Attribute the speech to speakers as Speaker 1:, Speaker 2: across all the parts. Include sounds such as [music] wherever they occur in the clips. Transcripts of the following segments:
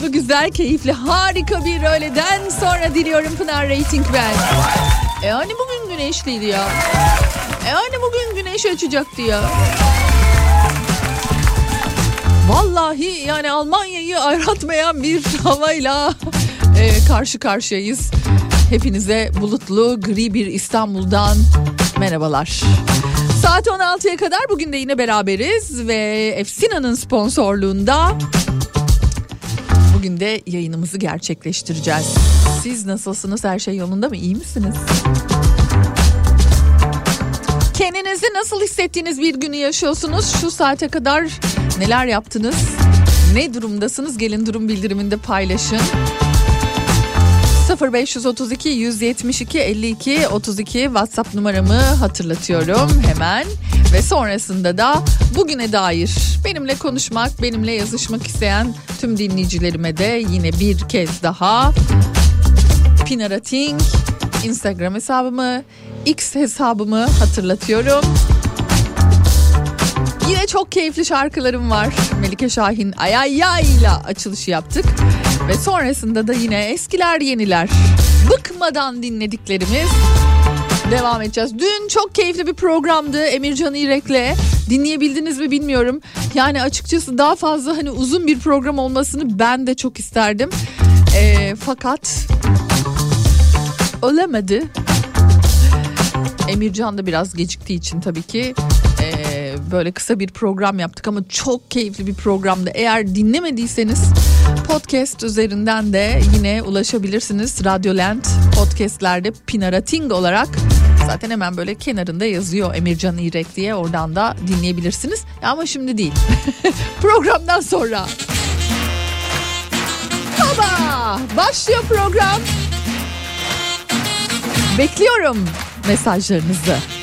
Speaker 1: Mutlu, güzel, keyifli, harika bir öğleden sonra diliyorum Pınar Rating ben. E hani bugün güneşliydi ya. E hani bugün güneş açacaktı ya. Vallahi yani Almanya'yı aratmayan bir [laughs] havayla e, karşı karşıyayız. Hepinize bulutlu gri bir İstanbul'dan merhabalar. Saat 16'ya kadar bugün de yine beraberiz ve Efsina'nın sponsorluğunda bugün de yayınımızı gerçekleştireceğiz. Siz nasılsınız? Her şey yolunda mı? İyi misiniz? Kendinizi nasıl hissettiğiniz bir günü yaşıyorsunuz? Şu saate kadar neler yaptınız? Ne durumdasınız? Gelin durum bildiriminde paylaşın. 0532 172 52 32 WhatsApp numaramı hatırlatıyorum hemen ve sonrasında da bugüne dair benimle konuşmak, benimle yazışmak isteyen tüm dinleyicilerime de yine bir kez daha Pinarating Instagram hesabımı, X hesabımı hatırlatıyorum. Yine çok keyifli şarkılarım var. Melike Şahin Ay Ay Ay ile açılışı yaptık. Ve sonrasında da yine eskiler yeniler. Bıkmadan dinlediklerimiz devam edeceğiz. Dün çok keyifli bir programdı Emircan İrek'le. Dinleyebildiniz mi bilmiyorum. Yani açıkçası daha fazla hani uzun bir program olmasını ben de çok isterdim.
Speaker 2: E, fakat ölemedi. Emircan da biraz geciktiği için tabii ki e, böyle kısa bir program yaptık ama çok keyifli bir programdı. Eğer dinlemediyseniz podcast üzerinden de yine ulaşabilirsiniz. Radyolent podcastlerde Pinarating olarak zaten hemen böyle kenarında yazıyor Emircan İrek diye oradan da dinleyebilirsiniz. Ama şimdi değil. [laughs] Programdan sonra. Baba başlıyor program. Bekliyorum mesajlarınızı.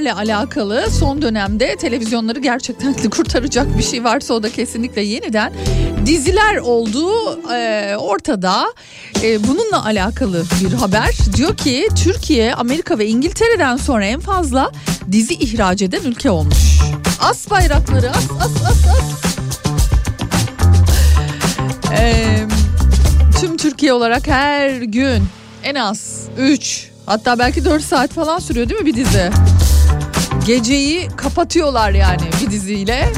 Speaker 1: Dizilerle alakalı. Son dönemde televizyonları gerçekten [laughs] kurtaracak bir şey varsa o da kesinlikle yeniden diziler olduğu e, ortada. E, bununla alakalı bir haber. Diyor ki Türkiye, Amerika ve İngiltere'den sonra en fazla dizi ihraç eden ülke olmuş. As bayrakları as as as as. [laughs] Eee tüm Türkiye olarak her gün en az 3 hatta belki 4 saat falan sürüyor değil mi bir dizi? Geceyi kapatıyorlar yani bir diziyle.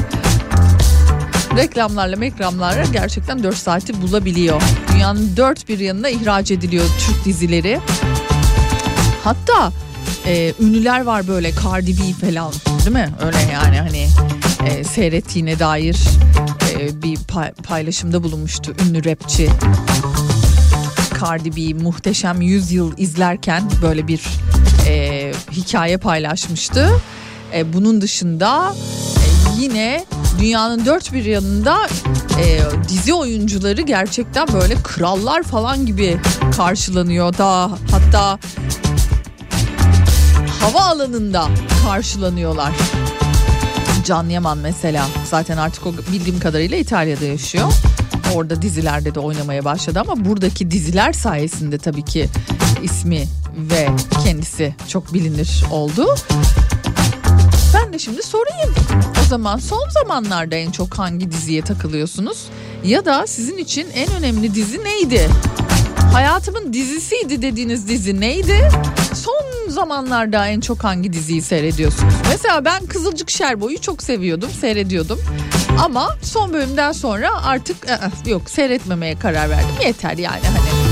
Speaker 1: Reklamlarla mekramlarla gerçekten 4 saati bulabiliyor. Dünyanın dört bir yanına ihraç ediliyor Türk dizileri. Hatta e, ünlüler var böyle Cardi B falan değil mi? Öyle yani hani e, seyrettiğine dair e, bir pay- paylaşımda bulunmuştu ünlü rapçi. Cardi B muhteşem 100 yıl izlerken böyle bir e, hikaye paylaşmıştı. E, bunun dışında e, yine dünyanın dört bir yanında e, dizi oyuncuları gerçekten böyle krallar falan gibi karşılanıyor. Daha hatta hava alanında karşılanıyorlar. Can Yaman mesela zaten artık o bildiğim kadarıyla İtalya'da yaşıyor. Orada dizilerde de oynamaya başladı ama buradaki diziler sayesinde tabii ki ismi ve kendisi çok bilinir oldu. Ben de şimdi sorayım. O zaman son zamanlarda en çok hangi diziye takılıyorsunuz? Ya da sizin için en önemli dizi neydi? Hayatımın dizisiydi dediğiniz dizi neydi? Son zamanlarda en çok hangi diziyi seyrediyorsunuz? Mesela ben Kızılcık Şerbo'yu çok seviyordum, seyrediyordum. Ama son bölümden sonra artık ı-ı, yok seyretmemeye karar verdim. Yeter yani hani.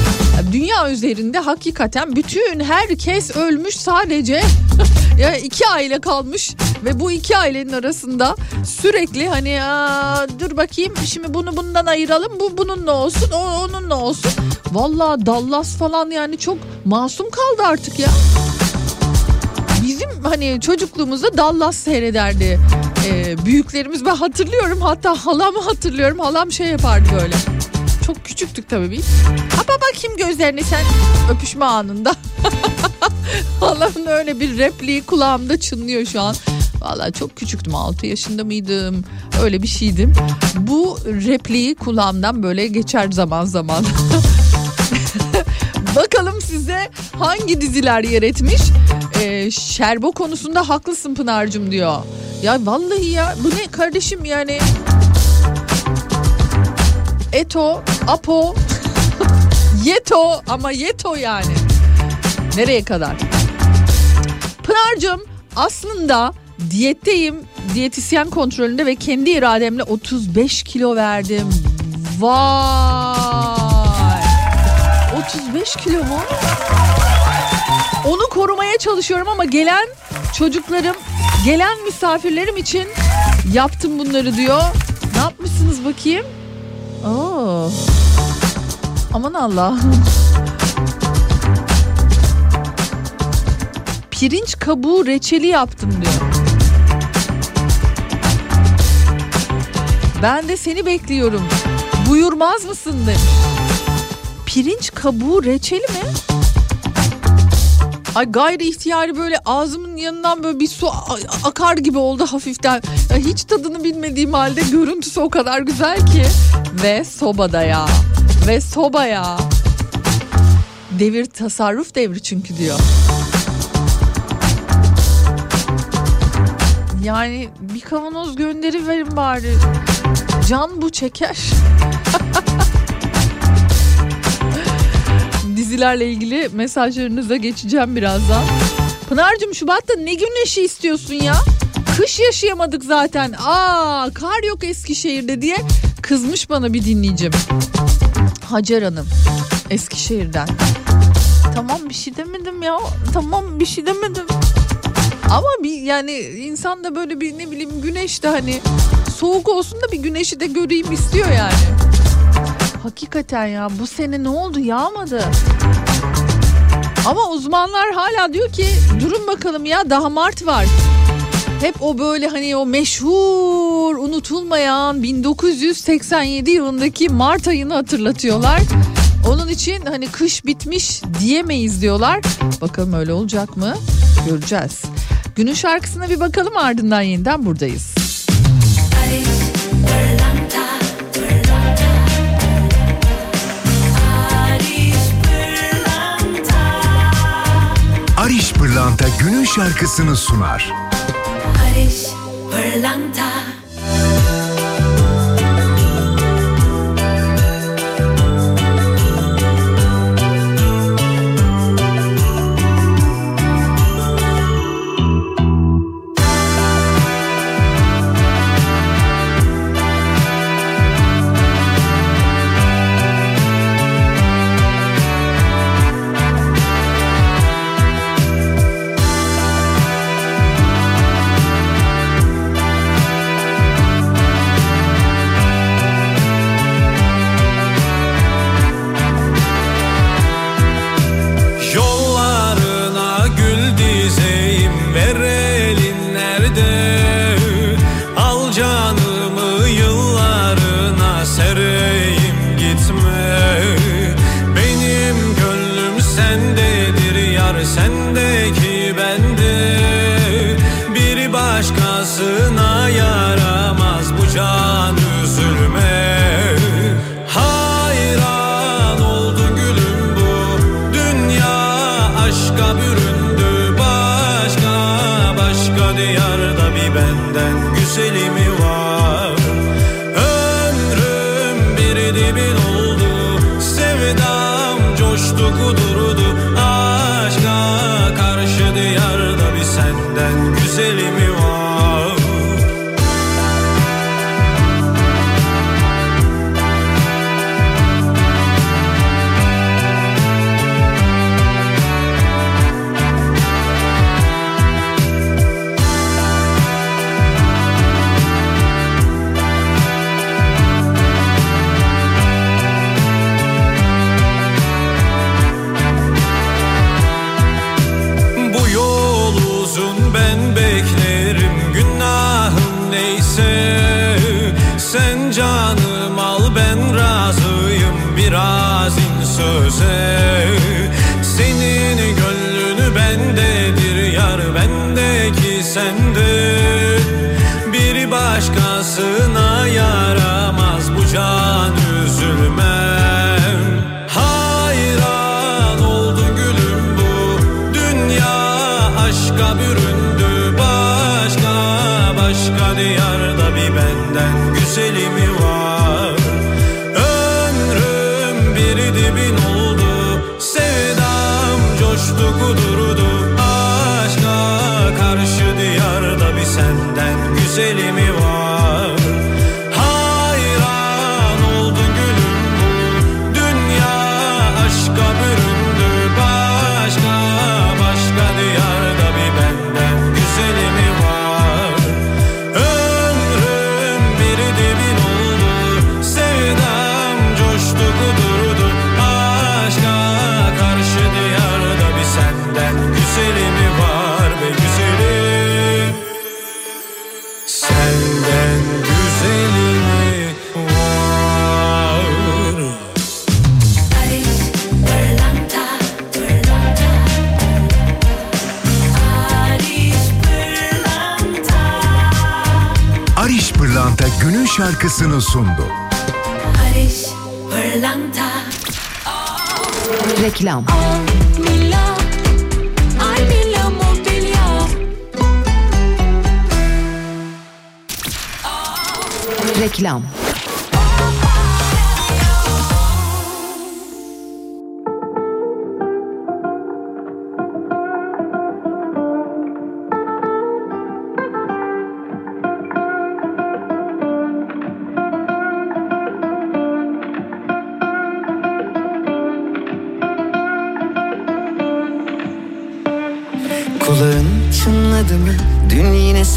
Speaker 1: Dünya üzerinde hakikaten bütün herkes ölmüş sadece [laughs] ya iki aile kalmış ve bu iki ailenin arasında sürekli hani Aa, dur bakayım şimdi bunu bundan ayıralım bu bununla olsun o onunla olsun. Vallahi Dallas falan yani çok masum kaldı artık ya. Bizim hani çocukluğumuzda Dallas seyrederdi ee, büyüklerimiz ben hatırlıyorum hatta halamı hatırlıyorum halam şey yapardı böyle. Çok küçüktük tabii biz. Kapa bakayım gözlerini sen öpüşme anında. [laughs] Halamın öyle bir repliği kulağımda çınlıyor şu an. Vallahi çok küçüktüm 6 yaşında mıydım öyle bir şeydim. Bu repliği kulağımdan böyle geçer zaman zaman. [laughs] Bakalım size hangi diziler yer etmiş? Ee, Şerbo konusunda haklısın Pınar'cığım diyor. Ya vallahi ya bu ne kardeşim yani. Eto, Apo, [laughs] Yeto ama Yeto yani. Nereye kadar? Pınar'cığım aslında diyetteyim. Diyetisyen kontrolünde ve kendi irademle 35 kilo verdim. Vay. 35 kilo mu? Onu korumaya çalışıyorum ama gelen çocuklarım, gelen misafirlerim için yaptım bunları diyor. Ne yapmışsınız bakayım? Oo. Aman Allah'ım. Pirinç kabuğu reçeli yaptım diyor. Ben de seni bekliyorum. Buyurmaz mısın demiş. pirinç kabuğu reçeli mi? Ay gayri ihtiyari böyle ağzımın yanından böyle bir su akar gibi oldu hafiften. Ya hiç tadını bilmediğim halde görüntüsü o kadar güzel ki. Ve sobada ya. Ve soba ya. Devir tasarruf devri çünkü diyor. Yani bir kavanoz gönderi verin bari. Can bu çeker. [laughs] Dizilerle ilgili mesajlarınıza geçeceğim birazdan. Pınar'cığım Şubat'ta ne güneşi istiyorsun ya? Kış yaşayamadık zaten. Aa kar yok Eskişehir'de diye kızmış bana bir dinleyicim. Hacer Hanım Eskişehir'den. Tamam bir şey demedim ya. Tamam bir şey demedim. Ama bir yani insan da böyle bir ne bileyim güneş de hani soğuk olsun da bir güneşi de göreyim istiyor yani. Hakikaten ya bu sene ne oldu yağmadı. Ama uzmanlar hala diyor ki durun bakalım ya daha Mart var. Hep o böyle hani o meşhur unutulmayan 1987 yılındaki Mart ayını hatırlatıyorlar. Onun için hani kış bitmiş diyemeyiz diyorlar. Bakalım öyle olacak mı? Göreceğiz. Günün şarkısına bir bakalım ardından yeniden buradayız.
Speaker 3: Pırlanta günün şarkısını sunar.
Speaker 4: Barış Pırlanta
Speaker 3: şarkısını sundu.
Speaker 5: Barış Pırlanta
Speaker 6: Reklam.
Speaker 5: Mila Almila Mobilya
Speaker 6: Reklam.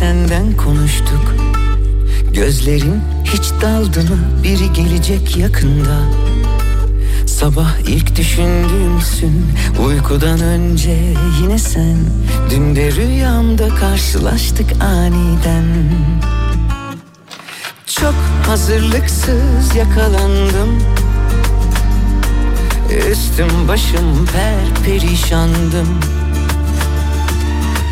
Speaker 7: Senden konuştuk. Gözlerin hiç daldı mı? Biri gelecek yakında. Sabah ilk düşündüğümsün Uykudan önce yine sen Dün de rüyamda karşılaştık aniden Çok hazırlıksız yakalandım Üstüm başım per perişandım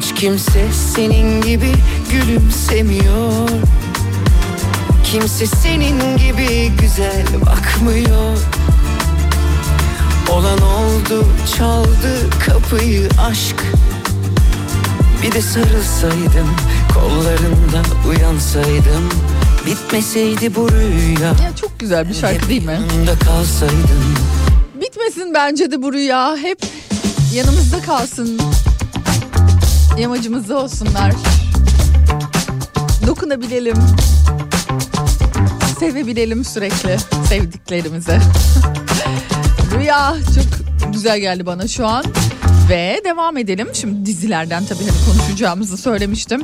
Speaker 7: Hiç kimse senin gibi gülümsemiyor Kimse senin gibi güzel bakmıyor Olan oldu çaldı kapıyı aşk Bir de sarılsaydım kollarında uyansaydım Bitmeseydi bu rüya
Speaker 1: Ya çok güzel bir şarkı değil mi?
Speaker 7: Yanımda kalsaydın
Speaker 1: Bitmesin bence de bu rüya. Hep yanımızda kalsın. Yamacımızda olsunlar. Dokunabilelim. Sevebilelim sürekli sevdiklerimize. [laughs] rüya çok güzel geldi bana şu an. Ve devam edelim. Şimdi dizilerden tabii hani konuşacağımızı söylemiştim.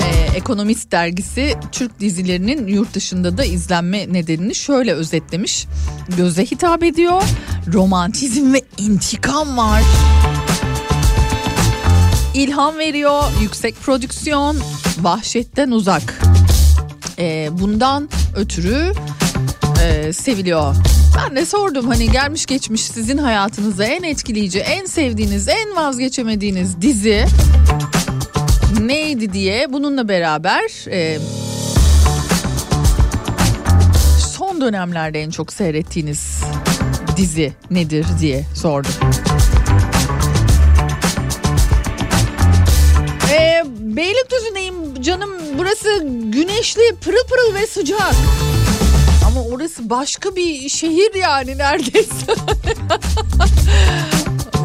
Speaker 1: Ee, Ekonomist dergisi Türk dizilerinin yurt dışında da izlenme nedenini şöyle özetlemiş. Göze hitap ediyor, romantizm ve intikam var. İlham veriyor, yüksek prodüksiyon, vahşetten uzak. Ee, bundan ötürü e, seviliyor. Ben de sordum hani gelmiş geçmiş sizin hayatınızda en etkileyici, en sevdiğiniz, en vazgeçemediğiniz dizi neydi diye bununla beraber e, son dönemlerde en çok seyrettiğiniz dizi nedir diye sordum. Beylikdüzü'ndeyim canım burası güneşli pırıl pırıl ve sıcak. Ama orası başka bir şehir yani neredeyse. [laughs]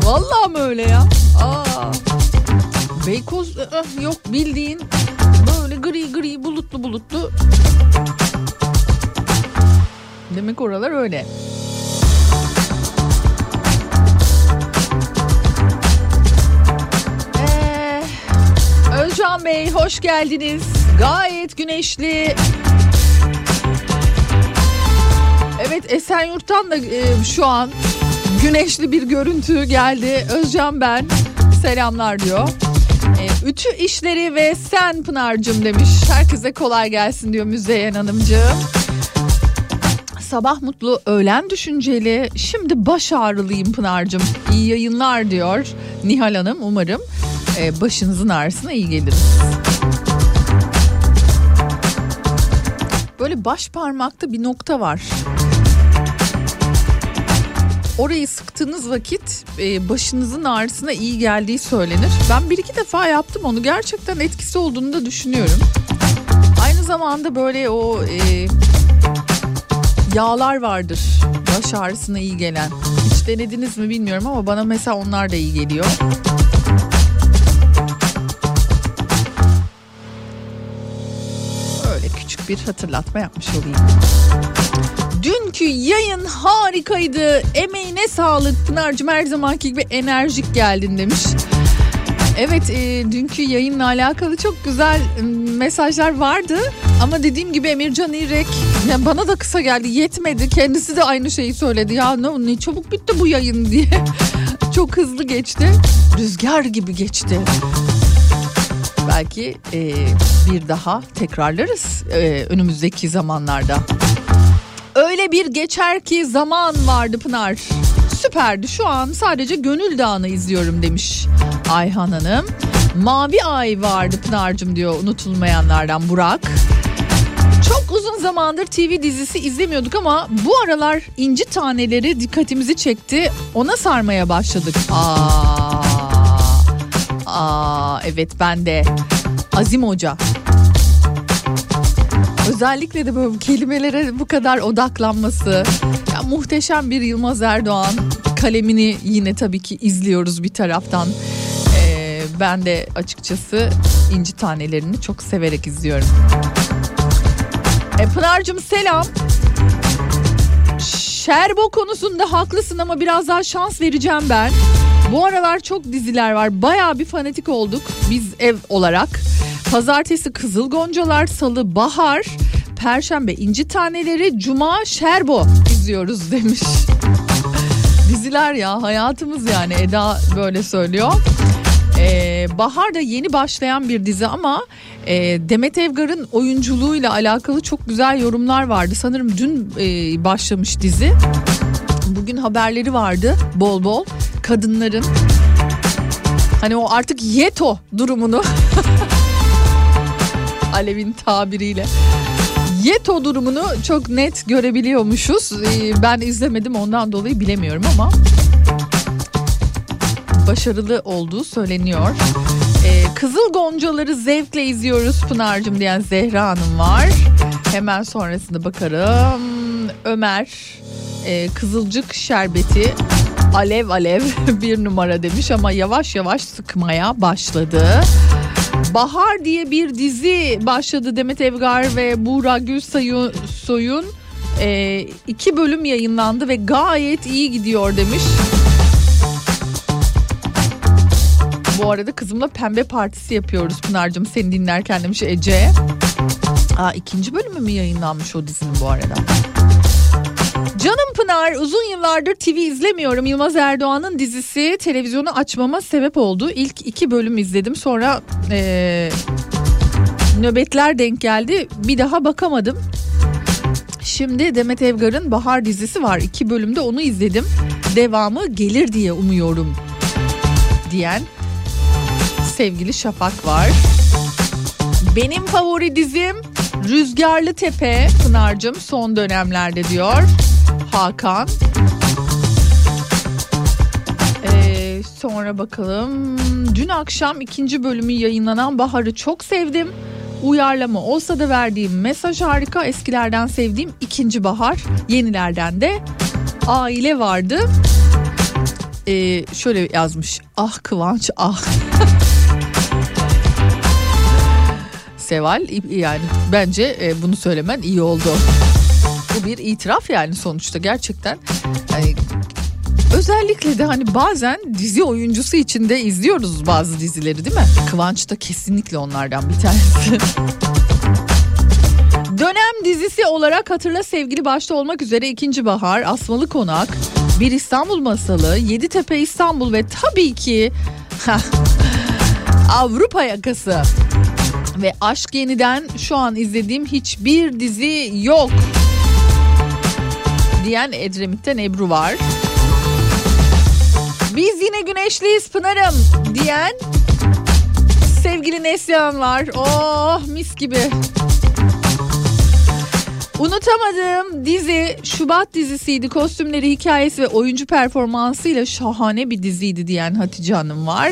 Speaker 1: Vallahi mı öyle ya? Aa. Beykoz yok bildiğin böyle gri gri bulutlu bulutlu. Demek oralar öyle. Özcan Bey hoş geldiniz. Gayet güneşli. Evet Esenyurt'tan da e, şu an güneşli bir görüntü geldi. Özcan ben selamlar diyor. E, ütü işleri ve sen Pınar'cım demiş. Herkese kolay gelsin diyor Müzeyyen Hanımcığım. Sabah mutlu, öğlen düşünceli, şimdi baş ağrılıyım Pınar'cığım. İyi yayınlar diyor Nihal Hanım. Umarım e, başınızın ağrısına iyi gelir. Böyle baş parmakta bir nokta var. Orayı sıktığınız vakit e, başınızın ağrısına iyi geldiği söylenir. Ben bir iki defa yaptım onu. Gerçekten etkisi olduğunu da düşünüyorum. Aynı zamanda böyle o e, yağlar vardır. Baş ağrısına iyi gelen. Hiç denediniz mi bilmiyorum ama bana mesela onlar da iyi geliyor. Bir hatırlatma yapmış olayım. Dünkü yayın harikaydı. Emeğine sağlık Pınar'cığım her zamanki gibi enerjik geldin demiş. Evet e, dünkü yayınla alakalı çok güzel e, mesajlar vardı. Ama dediğim gibi Emircan İrek yani bana da kısa geldi yetmedi. Kendisi de aynı şeyi söyledi. Ya ne, ne çabuk bitti bu yayın diye. [laughs] çok hızlı geçti. Rüzgar gibi geçti. Belki e, bir daha tekrarlarız e, önümüzdeki zamanlarda. Öyle bir geçer ki zaman vardı Pınar. Süperdi şu an sadece Gönül Dağı'nı izliyorum demiş Ayhan Hanım. Mavi Ay vardı Pınar'cığım diyor unutulmayanlardan Burak. Çok uzun zamandır TV dizisi izlemiyorduk ama bu aralar inci taneleri dikkatimizi çekti. Ona sarmaya başladık. Aa, aa evet ben de. Azim Hoca. Özellikle de böyle kelimelere bu kadar odaklanması. Ya muhteşem bir Yılmaz Erdoğan kalemini yine tabii ki izliyoruz bir taraftan. Ee, ben de açıkçası inci tanelerini çok severek izliyorum. E, Pınar'cığım selam. Şerbo konusunda haklısın ama biraz daha şans vereceğim ben. Bu aralar çok diziler var. Baya bir fanatik olduk biz ev olarak. Pazartesi Kızıl Goncalar, Salı Bahar, Perşembe İnci Taneleri, Cuma Şerbo izliyoruz demiş. [laughs] Diziler ya hayatımız yani Eda böyle söylüyor. Ee, Bahar da yeni başlayan bir dizi ama e, Demet Evgar'ın oyunculuğuyla alakalı çok güzel yorumlar vardı. Sanırım dün e, başlamış dizi. Bugün haberleri vardı bol bol. Kadınların hani o artık yeto durumunu [laughs] Alev'in tabiriyle Yeto durumunu çok net görebiliyormuşuz. Ee, Ben izlemedim ondan dolayı bilemiyorum ama başarılı olduğu söyleniyor. Ee, Kızıl Goncaları zevkle izliyoruz Pınar'cığım diyen Zehra Hanım var. Hemen sonrasında bakarım. Ömer e, Kızılcık Şerbeti alev alev [laughs] bir numara demiş ama yavaş yavaş sıkmaya başladı. Bahar diye bir dizi başladı Demet Evgar ve Buğra Gülsoy'un e, iki bölüm yayınlandı ve gayet iyi gidiyor demiş. Bu arada kızımla pembe partisi yapıyoruz Pınar'cığım seni dinlerken demiş Ece. Aa, ikinci bölümü mü yayınlanmış o dizinin bu arada? Canım Pınar uzun yıllardır TV izlemiyorum. Yılmaz Erdoğan'ın dizisi televizyonu açmama sebep oldu. İlk iki bölüm izledim sonra ee, nöbetler denk geldi. Bir daha bakamadım. Şimdi Demet Evgar'ın Bahar dizisi var. İki bölümde onu izledim. Devamı gelir diye umuyorum diyen sevgili Şafak var. Benim favori dizim Rüzgarlı Tepe Pınar'cığım son dönemlerde diyor Hakan. Ee, sonra bakalım. Dün akşam ikinci bölümü yayınlanan Bahar'ı çok sevdim. uyarlama olsa da verdiğim mesaj harika. Eskilerden sevdiğim ikinci bahar, yenilerden de aile vardı. Ee, şöyle yazmış. Ah Kıvanç ah. [laughs] Seval yani bence e, bunu söylemen iyi oldu. Bu bir itiraf yani sonuçta gerçekten. Yani özellikle de hani bazen dizi oyuncusu için de izliyoruz bazı dizileri değil mi? Kıvanç da kesinlikle onlardan bir tanesi. Dönem dizisi olarak hatırla sevgili başta olmak üzere ikinci bahar, Asmalı Konak, Bir İstanbul Masalı, Yeditepe İstanbul ve tabii ki [laughs] Avrupa Yakası. Ve Aşk Yeniden şu an izlediğim hiçbir dizi yok. Diyen Edremit'ten Ebru var. Biz yine güneşliyiz Pınar'ım diyen sevgili Neslihan var. Oh mis gibi. Unutamadığım dizi Şubat dizisiydi. Kostümleri, hikayesi ve oyuncu performansıyla şahane bir diziydi diyen Hatice Hanım var.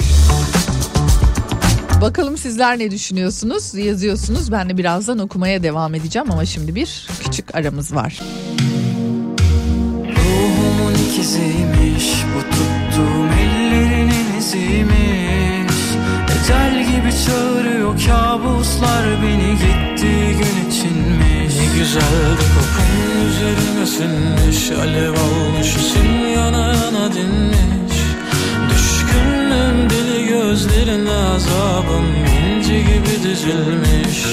Speaker 1: Bakalım sizler ne düşünüyorsunuz? Yazıyorsunuz. Ben de birazdan okumaya devam edeceğim ama şimdi bir küçük aramız var.
Speaker 7: Ruhumun ikiziymiş bu tuttuğum ellerinin iziymiş Ecel gibi çağırıyor kabuslar beni gittiği gün içinmiş.
Speaker 8: Ne güzel bir kokun üzerime sinmiş Alev almış isim yana yana dinmiş. Düşkünlüğüm deli gözlerine azabım inci gibi dizilmiş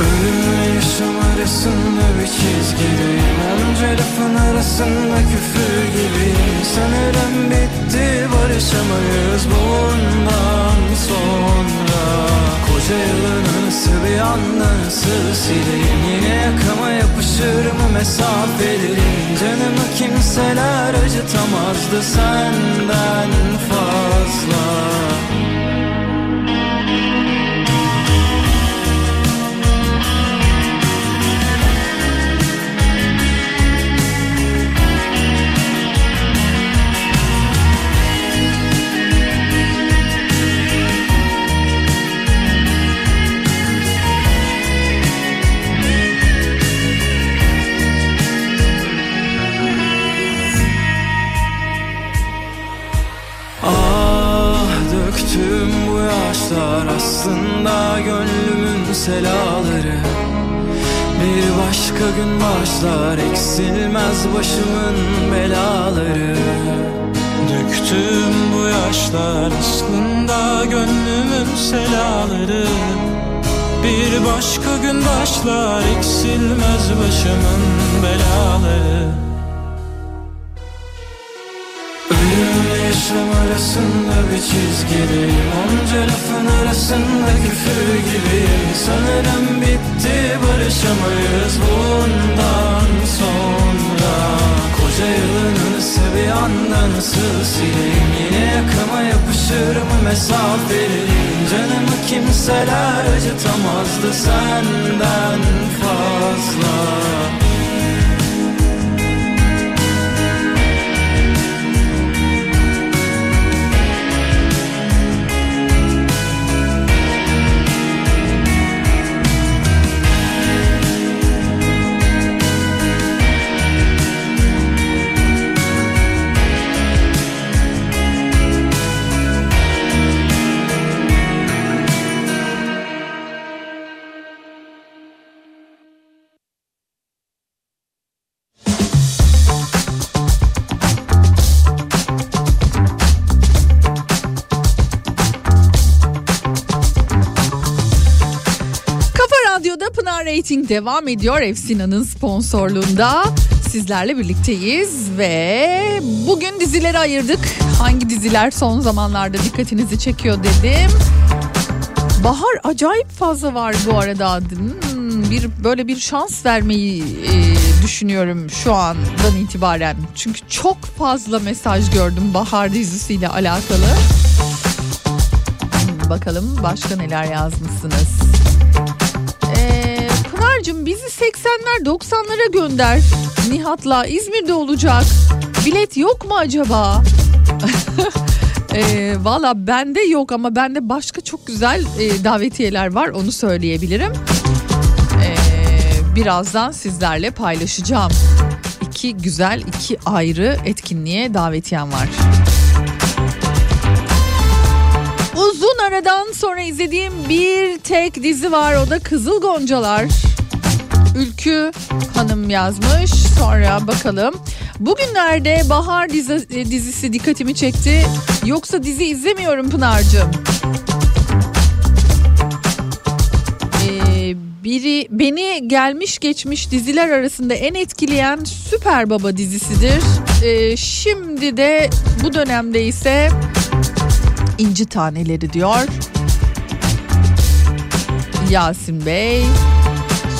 Speaker 7: Ölümle yaşam arasında bir çizgideyim Onca lafın arasında küfür gibiyim Sanırım bitti barışamayız bundan sonra. Koca yılın anısı bir anda nasıl sileyim Yine yakama yapışır mı mesafelerin Canımı kimseler acıtamazdı senden fazla eksilmez başımın belaları.
Speaker 8: Döktüm bu yaşlar aslında gönlümün selaları. Bir başka gün başlar eksilmez başımın belaları
Speaker 7: Yaşam arasında bir çizgideyim Onca lafın arasında küfür gibiyim. Sanırım bitti barışamayız bundan sonra. Koca yılın anısı bir anda nasıl sileyim? Yine yakama yapışır mı mesafelerin Canımı kimseler acıtamazdı senden fazla
Speaker 1: Rating devam ediyor. Efsina'nın sponsorluğunda sizlerle birlikteyiz ve bugün dizileri ayırdık. Hangi diziler son zamanlarda dikkatinizi çekiyor dedim. Bahar acayip fazla var bu arada. Hmm, bir böyle bir şans vermeyi e, düşünüyorum şu andan itibaren. Çünkü çok fazla mesaj gördüm Bahar dizisiyle alakalı. Bakalım başka neler yazmışsınız. Pınar'cığım bizi 80'ler 90'lara gönder. Nihat'la İzmir'de olacak. Bilet yok mu acaba? [laughs] Ee, Valla bende yok ama bende başka çok güzel e, davetiyeler var onu söyleyebilirim. Ee, birazdan sizlerle paylaşacağım. İki güzel iki ayrı etkinliğe davetiyem var. Uzun aradan sonra izlediğim bir tek dizi var o da Kızıl Goncalar. Ülkü Hanım yazmış. Sonra bakalım. Bugünlerde Bahar e, dizisi dikkatimi çekti. Yoksa dizi izlemiyorum Pınar'cığım. Ee, biri beni gelmiş geçmiş diziler arasında en etkileyen Süper Baba dizisidir. Ee, şimdi de bu dönemde ise İnci Taneleri diyor. Yasin Bey.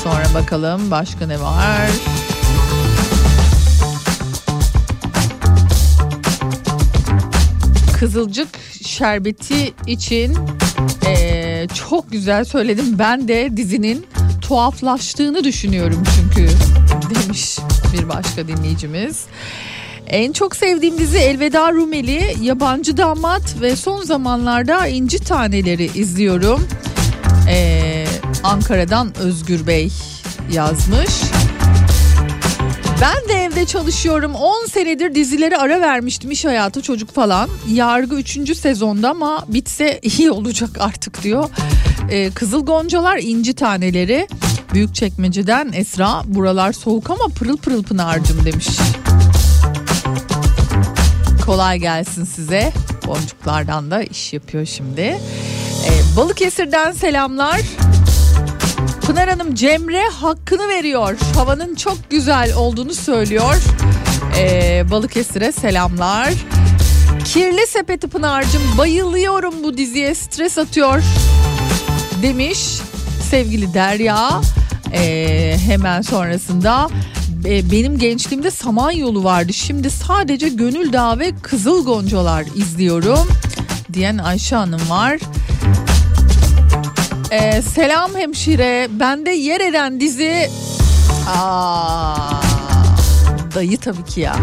Speaker 1: Sonra bakalım başka ne var? Kızılcık şerbeti için eee, çok güzel söyledim. Ben de dizinin tuhaflaştığını düşünüyorum çünkü demiş bir başka dinleyicimiz. En çok sevdiğim dizi Elveda Rumeli, Yabancı Damat ve son zamanlarda İnci Taneleri izliyorum. Ee, Ankara'dan Özgür Bey yazmış. Ben de evde çalışıyorum. 10 senedir dizilere ara vermiştim iş hayatı çocuk falan. Yargı 3. sezonda ama bitse iyi olacak artık diyor. Ee, Kızıl Goncalar inci taneleri. Büyük çekmeceden Esra buralar soğuk ama pırıl pırıl Pınar'cım demiş. Kolay gelsin size. Boncuklardan da iş yapıyor şimdi. Ee, Balıkesir'den selamlar. Pınar Hanım Cemre hakkını veriyor. Havanın çok güzel olduğunu söylüyor. Ee, Balıkesir'e selamlar. Kirli Sepeti Pınar'cığım bayılıyorum bu diziye stres atıyor demiş sevgili Derya. Ee, hemen sonrasında e, benim gençliğimde Samanyolu vardı. Şimdi sadece Gönül Dağı ve Kızıl Goncalar izliyorum diyen Ayşe Hanım var. Ee, selam hemşire. Bende yer eden dizi... Aa, dayı tabii ki ya.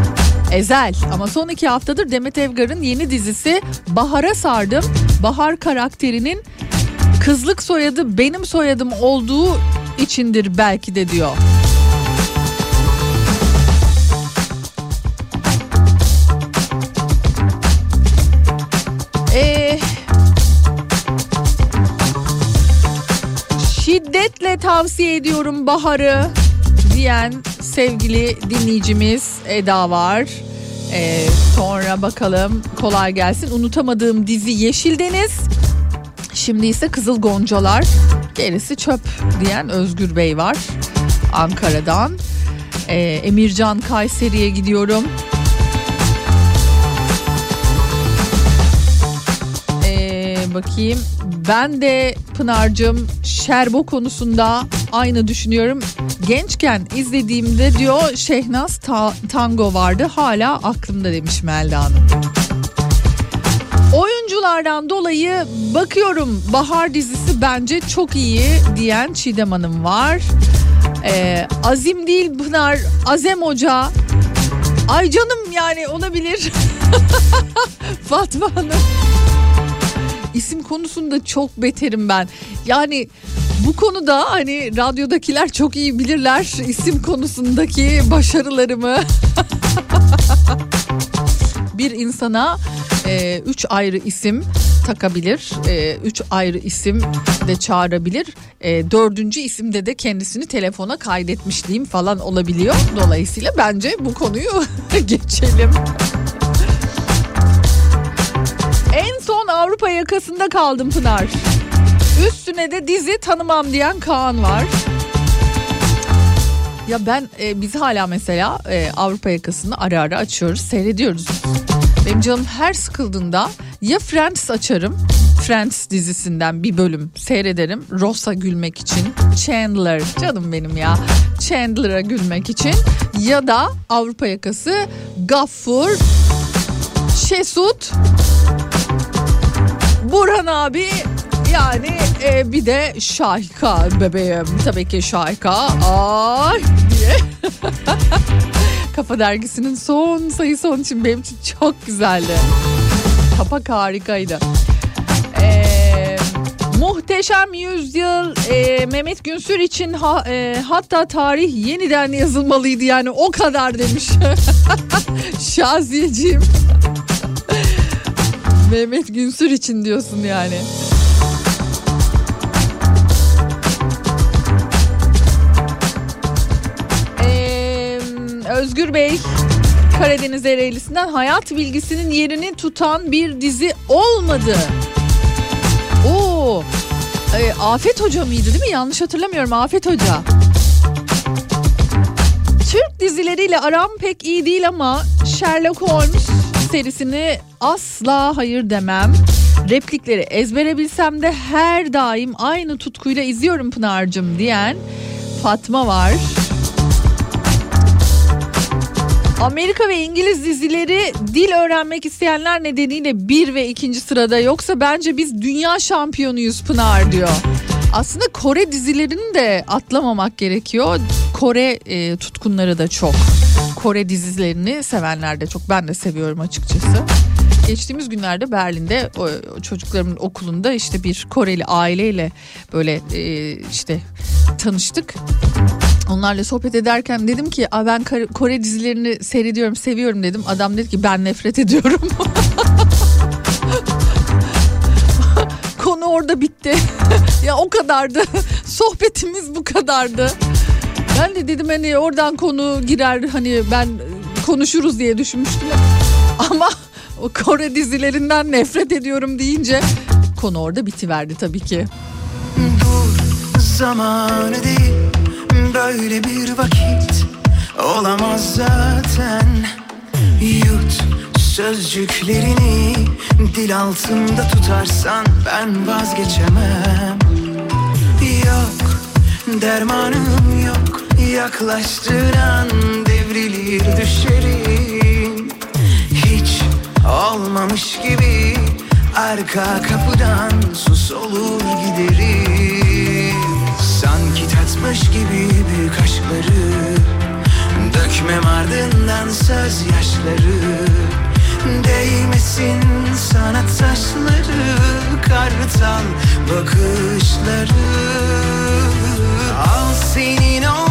Speaker 1: Ezel ama son iki haftadır Demet Evgar'ın yeni dizisi Bahar'a sardım. Bahar karakterinin kızlık soyadı benim soyadım olduğu içindir belki de diyor. Şiddetle tavsiye ediyorum Bahar'ı diyen sevgili dinleyicimiz Eda var. Ee, sonra bakalım kolay gelsin. Unutamadığım dizi Yeşil Deniz. Şimdi ise Kızıl Goncalar. Gerisi çöp diyen Özgür Bey var. Ankara'dan. Ee, Emircan Kayseri'ye gidiyorum. Ee, bakayım. Ben de Pınar'cığım Şerbo konusunda aynı düşünüyorum. Gençken izlediğimde diyor Şehnaz Ta- Tango vardı hala aklımda demiş Melda Hanım. Oyunculardan dolayı bakıyorum Bahar dizisi bence çok iyi diyen Çiğdem Hanım var. Ee, Azim değil Pınar, Azem Hoca. Ay canım yani olabilir. [laughs] Fatma Hanım. İsim konusunda çok beterim ben. Yani bu konuda hani radyodakiler çok iyi bilirler isim konusundaki başarılarımı. [laughs] bir insana e, üç ayrı isim takabilir. E, üç ayrı isim de çağırabilir. E, dördüncü isimde de kendisini telefona kaydetmişliğim falan olabiliyor. Dolayısıyla bence bu konuyu [laughs] geçelim. Son Avrupa yakasında kaldım Pınar. Üstüne de dizi tanımam diyen Kaan var. Ya ben e, biz hala mesela e, Avrupa yakasını ara ara açıyoruz, seyrediyoruz. Benim canım her sıkıldığında ya Friends açarım. Friends dizisinden bir bölüm seyrederim. Ross'a gülmek için. Chandler canım benim ya. Chandler'a gülmek için. Ya da Avrupa yakası Gaffur, Şesut, Burhan abi yani e, bir de Şahika bebeğim. Tabii ki Şahika. Ay diye. [laughs] Kafa dergisinin son sayısı onun için benim için çok güzeldi. Kapak harikaydı. Ee, muhteşem yüzyıl e, Mehmet Günsür için ha- e, hatta tarih yeniden yazılmalıydı yani o kadar demiş. [laughs] Şaziyeciğim. Mehmet Günsür için diyorsun yani. Özgür Bey Karadeniz Ereğlisi'nden hayat bilgisinin yerini tutan bir dizi olmadı. Oo, e, Afet Hoca mıydı değil mi? Yanlış hatırlamıyorum Afet Hoca. Türk dizileriyle aram pek iyi değil ama Sherlock Holmes serisini asla hayır demem. Replikleri ezbere bilsem de her daim aynı tutkuyla izliyorum Pınar'cığım diyen Fatma var. Amerika ve İngiliz dizileri dil öğrenmek isteyenler nedeniyle bir ve ikinci sırada yoksa bence biz dünya şampiyonuyuz Pınar diyor. Aslında Kore dizilerini de atlamamak gerekiyor. Kore e, tutkunları da çok. Kore dizilerini sevenler de çok. Ben de seviyorum açıkçası. Geçtiğimiz günlerde Berlin'de çocuklarımın okulunda işte bir Koreli aileyle böyle e, işte tanıştık. Onlarla sohbet ederken dedim ki "Aa, ben Kore dizilerini seyrediyorum seviyorum dedim. Adam dedi ki ben nefret ediyorum. [laughs] Konu orada bitti. [laughs] ya o kadardı. [laughs] Sohbetimiz bu kadardı. Ben de dedim hani oradan konu girer hani ben konuşuruz diye düşünmüştüm. Ama o Kore dizilerinden nefret ediyorum deyince konu orada bitiverdi tabii ki.
Speaker 7: Dur zamanı değil Böyle bir vakit Olamaz zaten Yut sözcüklerini Dil altında tutarsan Ben vazgeçemem Yok dermanım Yaklaştıran devrilir düşerim Hiç olmamış gibi Arka kapıdan sus olur giderim. Sanki tatmış gibi büyük aşkları Dökmem ardından söz yaşları Değmesin sana taşları Kartal bakışları. Al senin olsun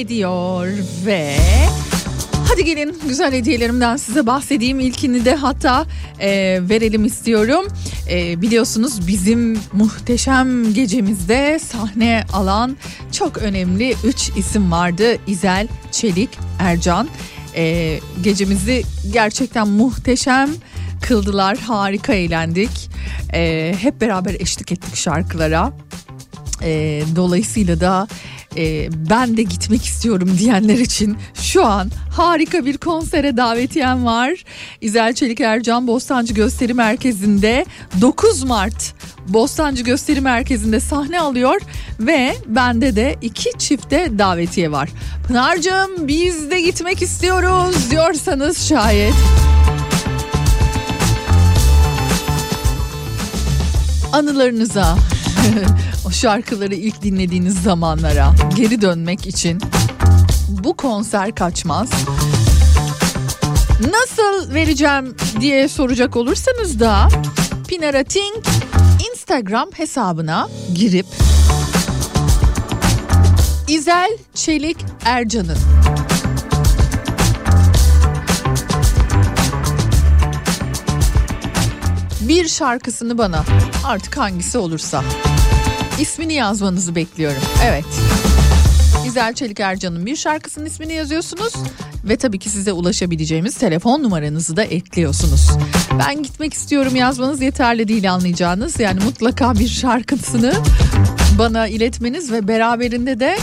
Speaker 1: ediyor ve hadi gelin güzel hediyelerimden size bahsedeyim. İlkini de hatta e, verelim istiyorum. E, biliyorsunuz bizim muhteşem gecemizde sahne alan çok önemli 3 isim vardı. İzel, Çelik, Ercan. E, gecemizi gerçekten muhteşem kıldılar. Harika eğlendik. E, hep beraber eşlik ettik şarkılara. E, dolayısıyla da e, ben de gitmek istiyorum diyenler için şu an harika bir konsere davetiyem var. İzel Çelik Ercan Bostancı Gösteri Merkezi'nde 9 Mart Bostancı Gösteri Merkezi'nde sahne alıyor ve bende de iki çifte davetiye var. Pınar'cığım biz de gitmek istiyoruz diyorsanız şayet anılarınıza, [laughs] o şarkıları ilk dinlediğiniz zamanlara geri dönmek için bu konser kaçmaz. Nasıl vereceğim diye soracak olursanız da Pinarating Instagram hesabına girip İzel Çelik Ercan'ın bir şarkısını bana artık hangisi olursa ismini yazmanızı bekliyorum. Evet. İzel Çelik Ercan'ın bir şarkısının ismini yazıyorsunuz ve tabii ki size ulaşabileceğimiz telefon numaranızı da ekliyorsunuz. Ben gitmek istiyorum yazmanız yeterli değil anlayacağınız. Yani mutlaka bir şarkısını bana iletmeniz ve beraberinde de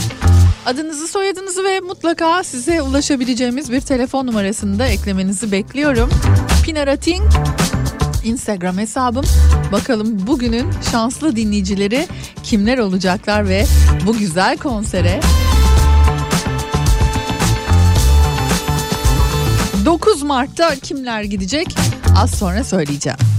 Speaker 1: adınızı soyadınızı ve mutlaka size ulaşabileceğimiz bir telefon numarasını da eklemenizi bekliyorum. Pinarating Instagram hesabım. Bakalım bugünün şanslı dinleyicileri kimler olacaklar ve bu güzel konsere 9 Mart'ta kimler gidecek? Az sonra söyleyeceğim.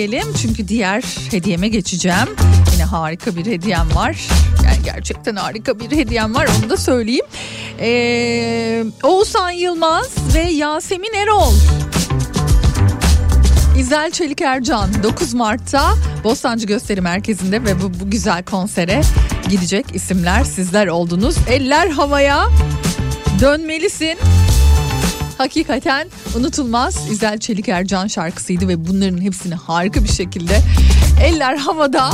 Speaker 1: Söyleyelim. Çünkü diğer hediyeme geçeceğim. Yine harika bir hediyem var. Yani gerçekten harika bir hediyem var onu da söyleyeyim. Ee, Oğuzhan Yılmaz ve Yasemin Erol. İzel Çelik Ercan 9 Mart'ta Bostancı Gösteri Merkezi'nde ve bu, bu güzel konsere gidecek isimler sizler oldunuz. Eller havaya dönmelisin. Hakikaten unutulmaz İzel Çelik Ercan şarkısıydı ve bunların hepsini harika bir şekilde eller havada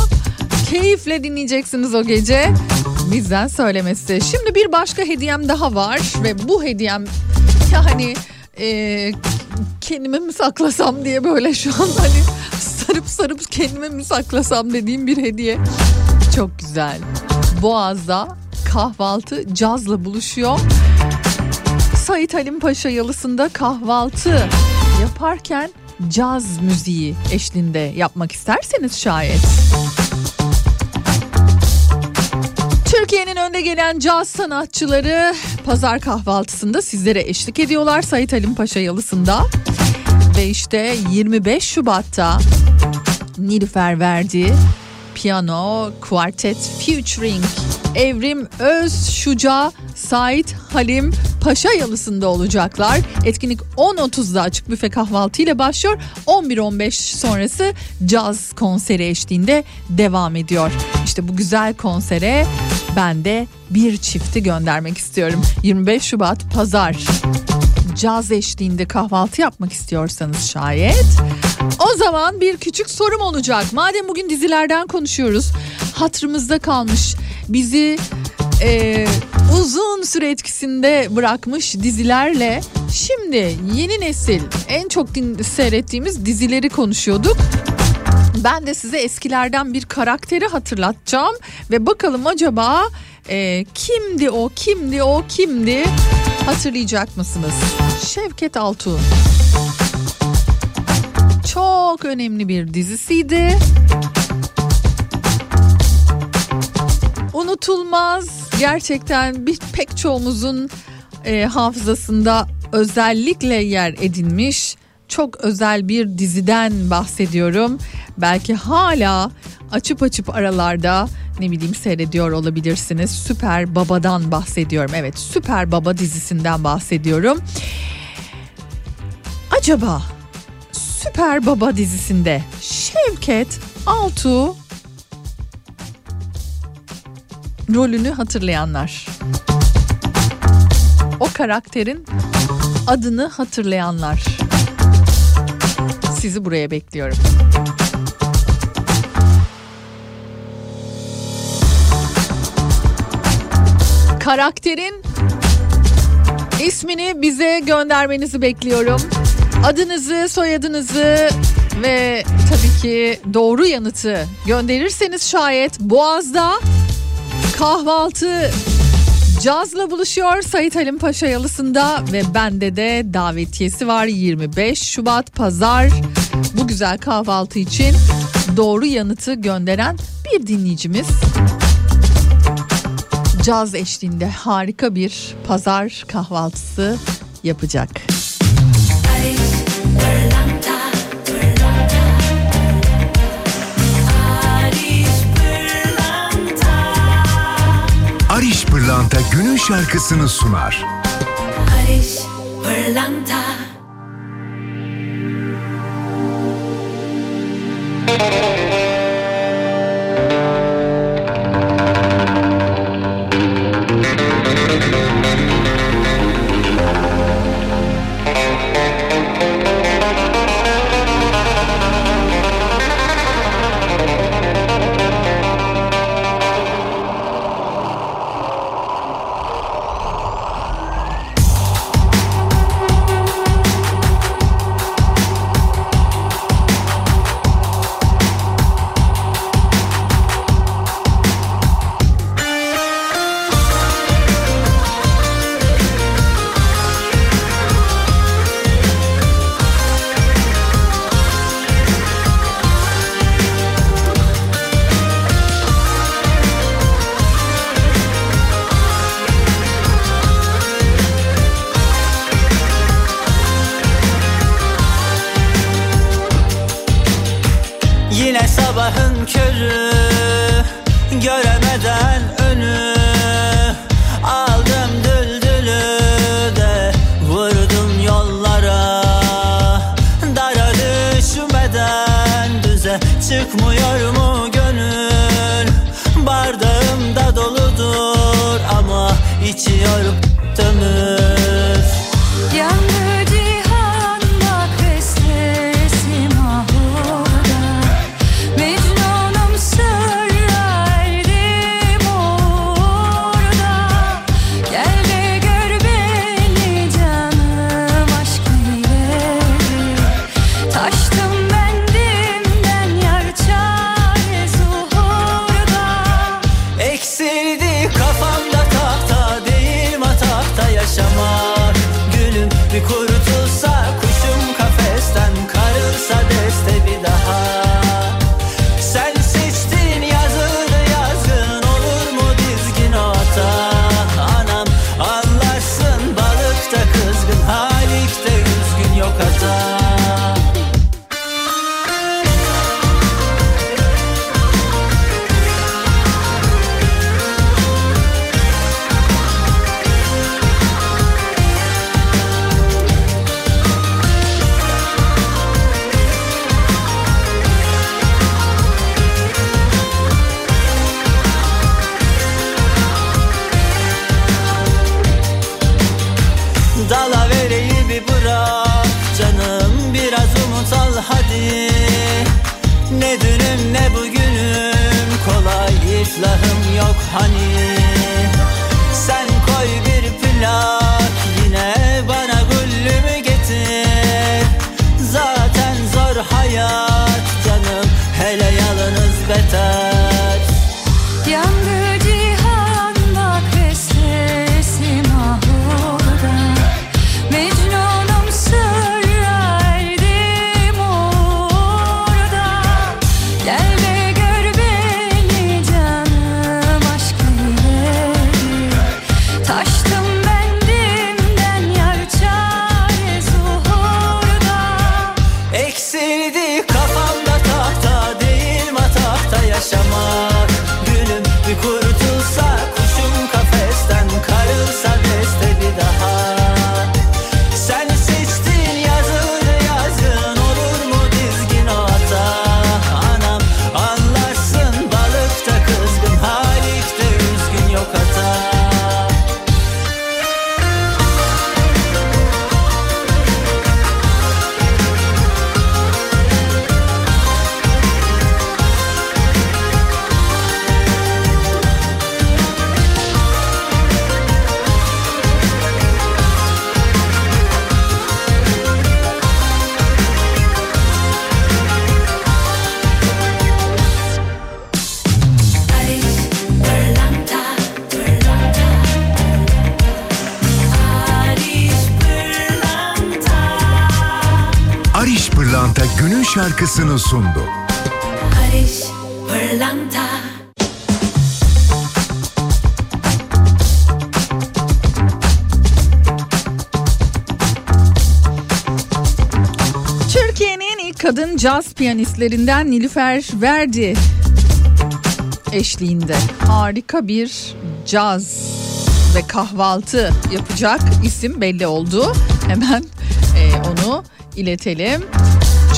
Speaker 1: keyifle dinleyeceksiniz o gece. Bizden söylemesi. Şimdi bir başka hediyem daha var ve bu hediyem yani e, kendime mi saklasam diye böyle şu an hani sarıp sarıp kendime mi saklasam dediğim bir hediye. Çok güzel. Boğaz'da kahvaltı cazla buluşuyor. Sait Halim Paşa yalısında kahvaltı yaparken caz müziği eşliğinde yapmak isterseniz şayet. Türkiye'nin önde gelen caz sanatçıları pazar kahvaltısında sizlere eşlik ediyorlar Sait Halim Paşa yalısında. Ve işte 25 Şubat'ta Nilüfer Verdi Piyano Quartet Featuring Evrim Öz Şuca Sait Halim Paşa yalısında olacaklar. Etkinlik 10.30'da açık büfe kahvaltı ile başlıyor. 11.15 sonrası caz konseri eşliğinde devam ediyor. İşte bu güzel konsere ben de bir çifti göndermek istiyorum. 25 Şubat Pazar caz eşliğinde kahvaltı yapmak istiyorsanız şayet o zaman bir küçük sorum olacak. Madem bugün dizilerden konuşuyoruz hatırımızda kalmış bizi e, uzun süre etkisinde bırakmış dizilerle şimdi yeni nesil en çok din- seyrettiğimiz dizileri konuşuyorduk. Ben de size eskilerden bir karakteri hatırlatacağım ve bakalım acaba e, kimdi o kimdi o kimdi hatırlayacak mısınız? Şevket Altun. Çok önemli bir dizisiydi. Unutulmaz gerçekten bir pek çoğumuzun e, hafızasında özellikle yer edinmiş çok özel bir diziden bahsediyorum. Belki hala açıp açıp aralarda ne bileyim seyrediyor olabilirsiniz. Süper Baba'dan bahsediyorum. Evet Süper Baba dizisinden bahsediyorum. Acaba Süper Baba dizisinde Şevket Altuğ rolünü hatırlayanlar. O karakterin adını hatırlayanlar. Sizi buraya bekliyorum. Karakterin ismini bize göndermenizi bekliyorum. Adınızı, soyadınızı ve tabii ki doğru yanıtı gönderirseniz şayet Boğaz'da kahvaltı Caz'la buluşuyor Sait Halim Paşa Yalısı'nda ve bende de davetiyesi var 25 Şubat Pazar. Bu güzel kahvaltı için doğru yanıtı gönderen bir dinleyicimiz caz eşliğinde harika bir pazar kahvaltısı yapacak.
Speaker 3: Ariş Pırlanta günün şarkısını sunar.
Speaker 9: Barış Pırlanta
Speaker 3: şarkısını sundu.
Speaker 5: Barış Pırlanta
Speaker 1: Türkiye'nin ilk kadın caz piyanistlerinden Nilüfer Verdi eşliğinde harika bir caz ve kahvaltı yapacak isim belli oldu. Hemen e, onu iletelim.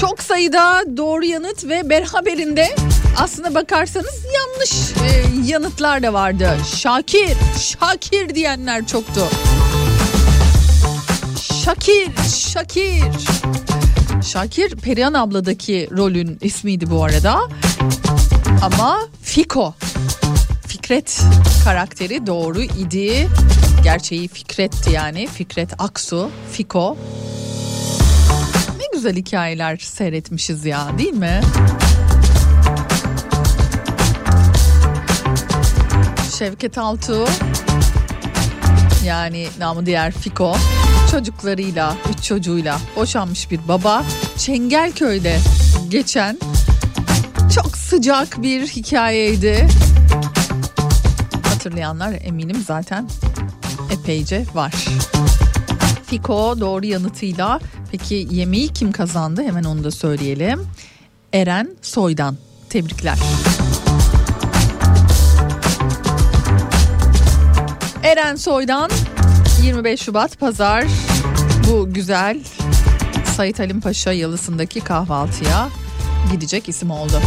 Speaker 1: Çok sayıda doğru yanıt ve beraberinde aslına bakarsanız yanlış e, yanıtlar da vardı. Şakir, Şakir diyenler çoktu. Şakir, Şakir. Şakir Perihan abladaki rolün ismiydi bu arada. Ama Fiko. Fikret karakteri doğru idi. Gerçeği Fikret'ti yani. Fikret Aksu, Fiko. Güzel hikayeler seyretmişiz ya değil mi? Şevket Altuğ yani namı diğer Fiko çocuklarıyla, üç çocuğuyla boşanmış bir baba Çengelköy'de geçen çok sıcak bir hikayeydi. Hatırlayanlar eminim zaten epeyce var. Fiko doğru yanıtıyla peki yemeği kim kazandı hemen onu da söyleyelim. Eren Soydan. Tebrikler. Eren Soydan 25 Şubat Pazar bu güzel Sait Halim Paşa yalısındaki kahvaltıya gidecek isim oldu.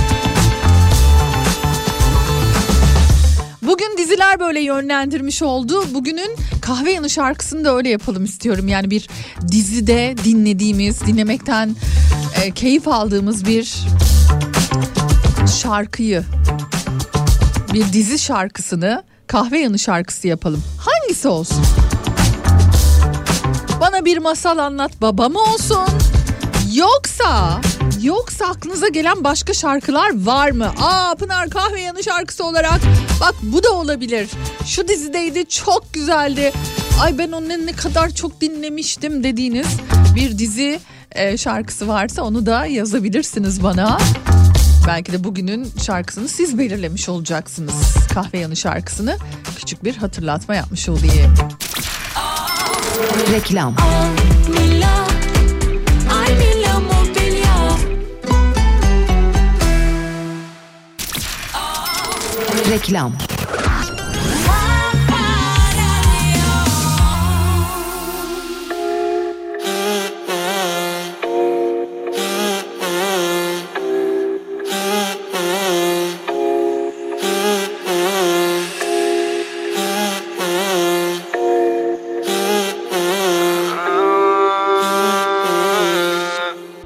Speaker 1: Bugün diziler böyle yönlendirmiş oldu. Bugünün kahve yanı şarkısını da öyle yapalım istiyorum. Yani bir dizide dinlediğimiz, dinlemekten e, keyif aldığımız bir şarkıyı, bir dizi şarkısını kahve yanı şarkısı yapalım. Hangisi olsun? Bana bir masal anlat baba mı olsun? Yoksa yoksa aklınıza gelen başka şarkılar var mı? Aa Pınar kahve yanı şarkısı olarak bak bu da olabilir. Şu dizideydi çok güzeldi. Ay ben onu ne kadar çok dinlemiştim dediğiniz bir dizi e, şarkısı varsa onu da yazabilirsiniz bana. Belki de bugünün şarkısını siz belirlemiş olacaksınız. Kahve yanı şarkısını küçük bir hatırlatma yapmış olayım.
Speaker 10: Reklam. Reklam.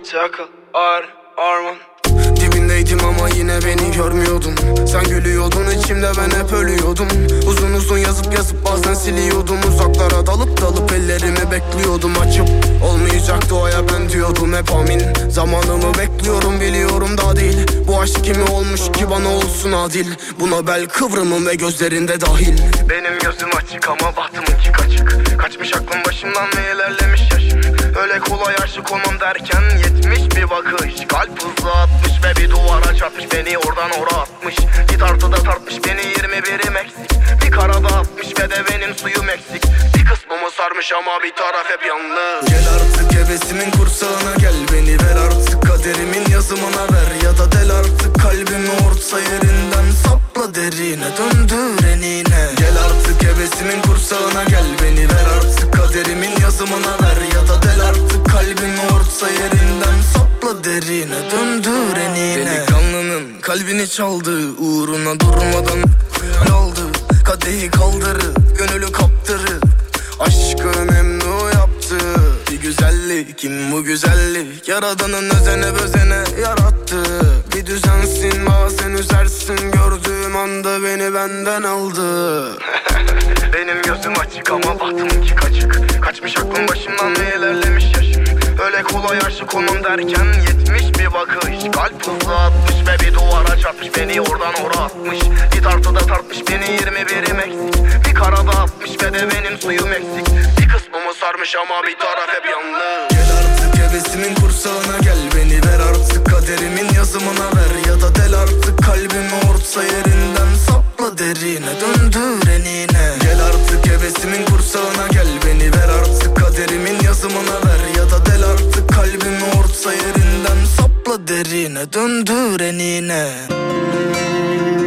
Speaker 11: Çakal,
Speaker 12: kimi olmuş ki bana olsun adil. Buna bel kıvrımım ve gözlerinde dahil. Benim gözüm açık ama bahtımınki kaçık. Kaçmış aklım başımdan ve ilerlemiş yaşım. Öyle kolay aşık olmam derken yetmiş bir bakış. Kalp hızlı atmış ve bir duvara çarpmış. Beni oradan oraya atmış. Bir tartıda tartmış beni 21'im eksik. Bir karada atmış ve de benim suyum eksik sarmış ama bir taraf hep yalnız. Gel artık hevesimin kursağına gel Beni ver artık kaderimin yazımına ver. Ya da del artık kalbimi orta yerinden Sapla derine döndür enine. Gel artık hevesimin kursağına gel Beni ver artık kaderimin yazımına ver. Ya da del artık kalbimi orta yerinden Sapla derine döndür enine. Delikanlının kalbini çaldı Uğruna durmadan aldı. Kadehi kaldırıp gönülü kaptırıp Aşkı memnu yaptı. Bir güzellik kim bu güzellik? Yaradanın özene özene yarattı. Bir düzensin bazen üzersin. Gördüğüm anda beni benden aldı. [laughs] Benim gözüm açık ama bahtımınki kaçık. Kaçmış aklım başımdan ve ilerlemiş yaşım. Öyle kolay aşık olmam derken yetmiş bir bakış. Kalp hızlı atmış ve bir duvara çarpmış. Beni oradan oraya atmış. Bir tartıda tartmış beni 21'im eksik. Bir karada atmış ve de benim suyum eksik. Bir kısmımı sarmış ama bir taraf hep yalnız. Gel artık hevesimin kursağına gel Beni ver artık kaderimin yazımına ver. Ya da del artık kalbimi orta yerinden Sapla derine döndür enine. Gel artık hevesimin kursağına gel Beni ver artık kaderimin yazımına ver. Ya da del artık kalbimi orta yerinden Sapla derine döndür enine.
Speaker 8: Her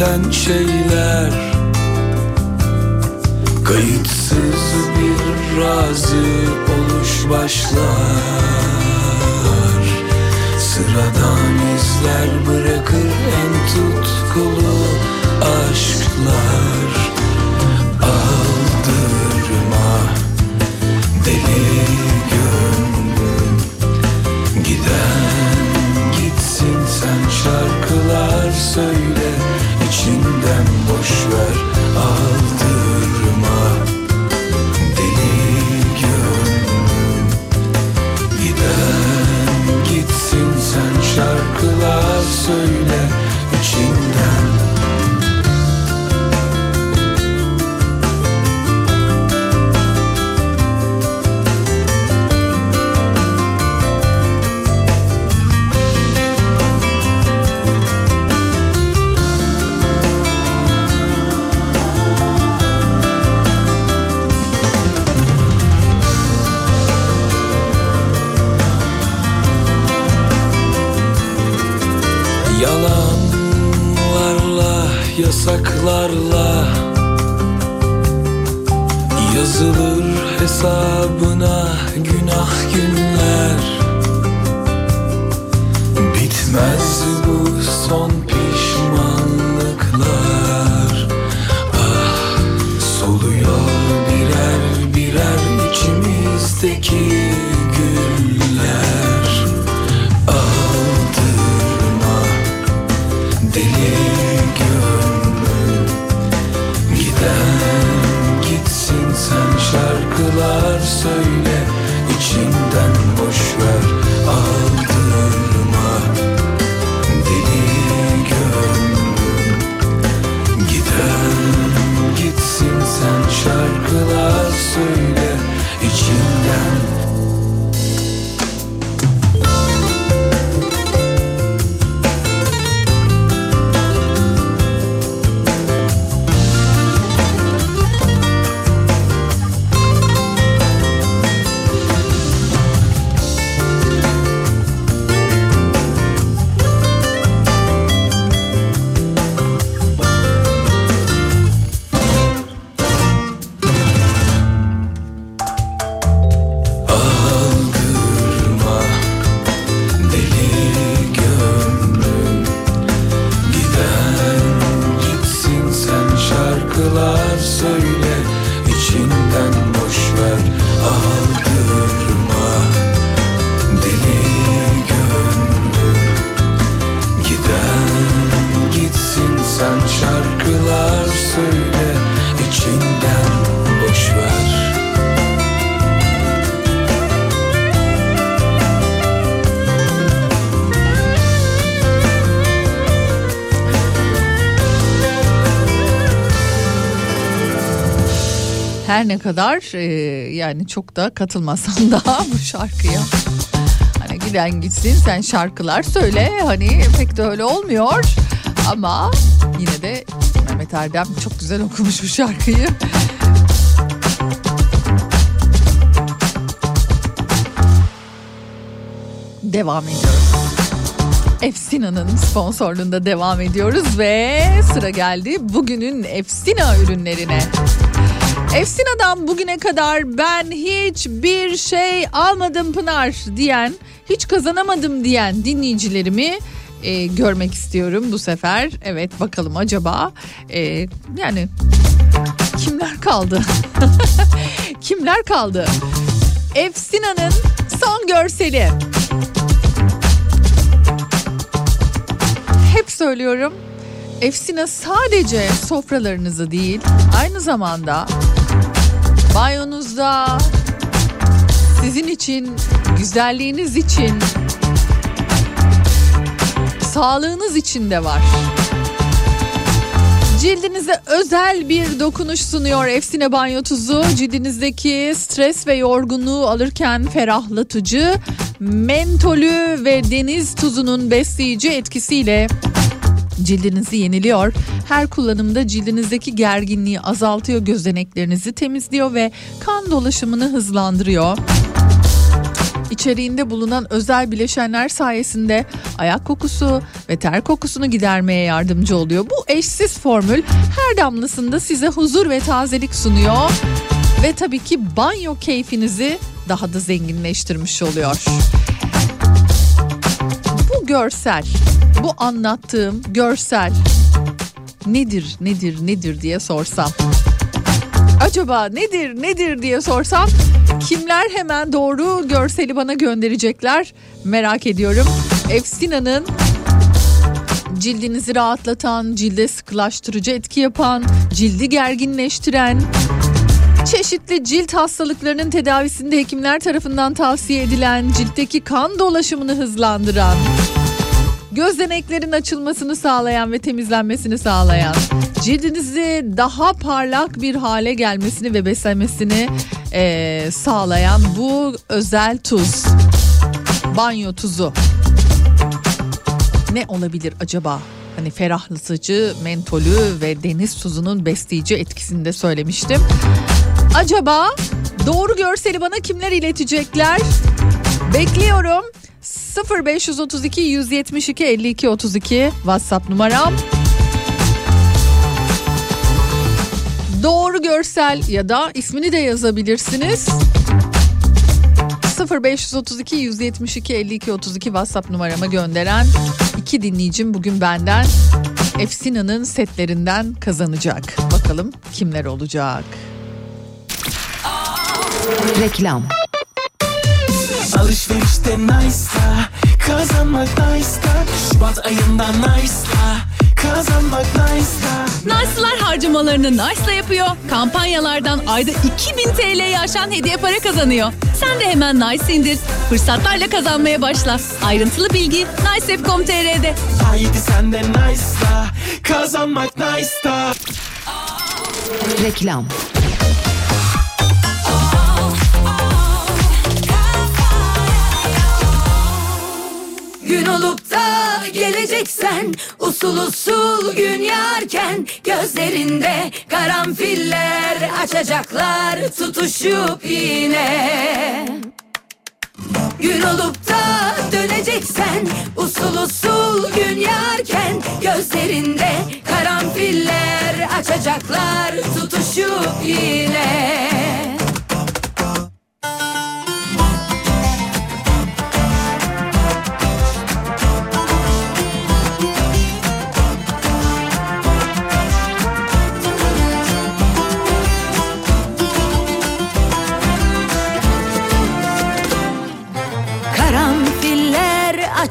Speaker 8: biten şeyler. Kayıtsız bir razı oluş başlar. Sıradan izler bırakır en tutkulu aşklar. Aldırma deli gönlüm. Giden gitsin sen şarkılar söyle içinden boş ver
Speaker 1: Her ne kadar e, yani çok da katılmasam [laughs] da bu şarkıya. Hani giden gitsin sen şarkılar söyle hani pek de öyle olmuyor. Ama yine de Mehmet Erdem çok güzel okumuş bu şarkıyı. Devam ediyoruz. Efsina'nın sponsorluğunda devam ediyoruz ve sıra geldi bugünün Efsina ürünlerine. Efsina'dan bugüne kadar ben hiçbir şey almadım Pınar diyen, hiç kazanamadım diyen dinleyicilerimi e, görmek istiyorum bu sefer. Evet bakalım acaba e, yani kimler kaldı? [laughs] kimler kaldı? Efsina'nın son görseli. Hep söylüyorum. Efsina sadece sofralarınızı değil, aynı zamanda banyonuzda sizin için, güzelliğiniz için, sağlığınız için de var. Cildinize özel bir dokunuş sunuyor Efsine Banyo Tuzu. Cildinizdeki stres ve yorgunluğu alırken ferahlatıcı, mentolü ve deniz tuzunun besleyici etkisiyle cildinizi yeniliyor. Her kullanımda cildinizdeki gerginliği azaltıyor, gözeneklerinizi temizliyor ve kan dolaşımını hızlandırıyor. İçeriğinde bulunan özel bileşenler sayesinde ayak kokusu ve ter kokusunu gidermeye yardımcı oluyor. Bu eşsiz formül her damlasında size huzur ve tazelik sunuyor ve tabii ki banyo keyfinizi daha da zenginleştirmiş oluyor. Görsel, bu anlattığım görsel nedir, nedir, nedir diye sorsam. Acaba nedir, nedir diye sorsam kimler hemen doğru görseli bana gönderecekler merak ediyorum. Efsina'nın cildinizi rahatlatan, cilde sıkılaştırıcı etki yapan, cildi gerginleştiren, çeşitli cilt hastalıklarının tedavisinde hekimler tarafından tavsiye edilen, ciltteki kan dolaşımını hızlandıran, gözeneklerin açılmasını sağlayan ve temizlenmesini sağlayan, cildinizi daha parlak bir hale gelmesini ve beslemesini eee, sağlayan bu özel tuz. Banyo tuzu. Ne olabilir acaba? Hani ferahlatıcı, mentolü ve deniz tuzunun besleyici etkisini de söylemiştim. Acaba doğru görseli bana kimler iletecekler? Bekliyorum. 0532 172 52 32 WhatsApp numaram. Doğru görsel ya da ismini de yazabilirsiniz. 0532 172 52 32 WhatsApp numarama gönderen iki dinleyicim bugün benden Efsina'nın setlerinden kazanacak. Bakalım kimler olacak?
Speaker 7: Reklam.
Speaker 8: Alışverişte Nice'la Kazanmak Nice'la Şubat ayında Nice'la Kazanmak Nice'la
Speaker 11: Nice'lar harcamalarını Nice'la yapıyor. Kampanyalardan ayda 2000 TL'yi aşan hediye para kazanıyor. Sen de hemen Nice indir. Fırsatlarla kazanmaya başla. Ayrıntılı bilgi nicef.com.tr'de.
Speaker 8: Haydi sen de Nice'la Kazanmak Nice'la
Speaker 7: Reklam.
Speaker 5: Gün olup da geleceksen Usul usul gün yarken Gözlerinde karanfiller Açacaklar tutuşup yine. Gün olup da döneceksen Usul usul gün yarken Gözlerinde karanfiller Açacaklar tutuşup yine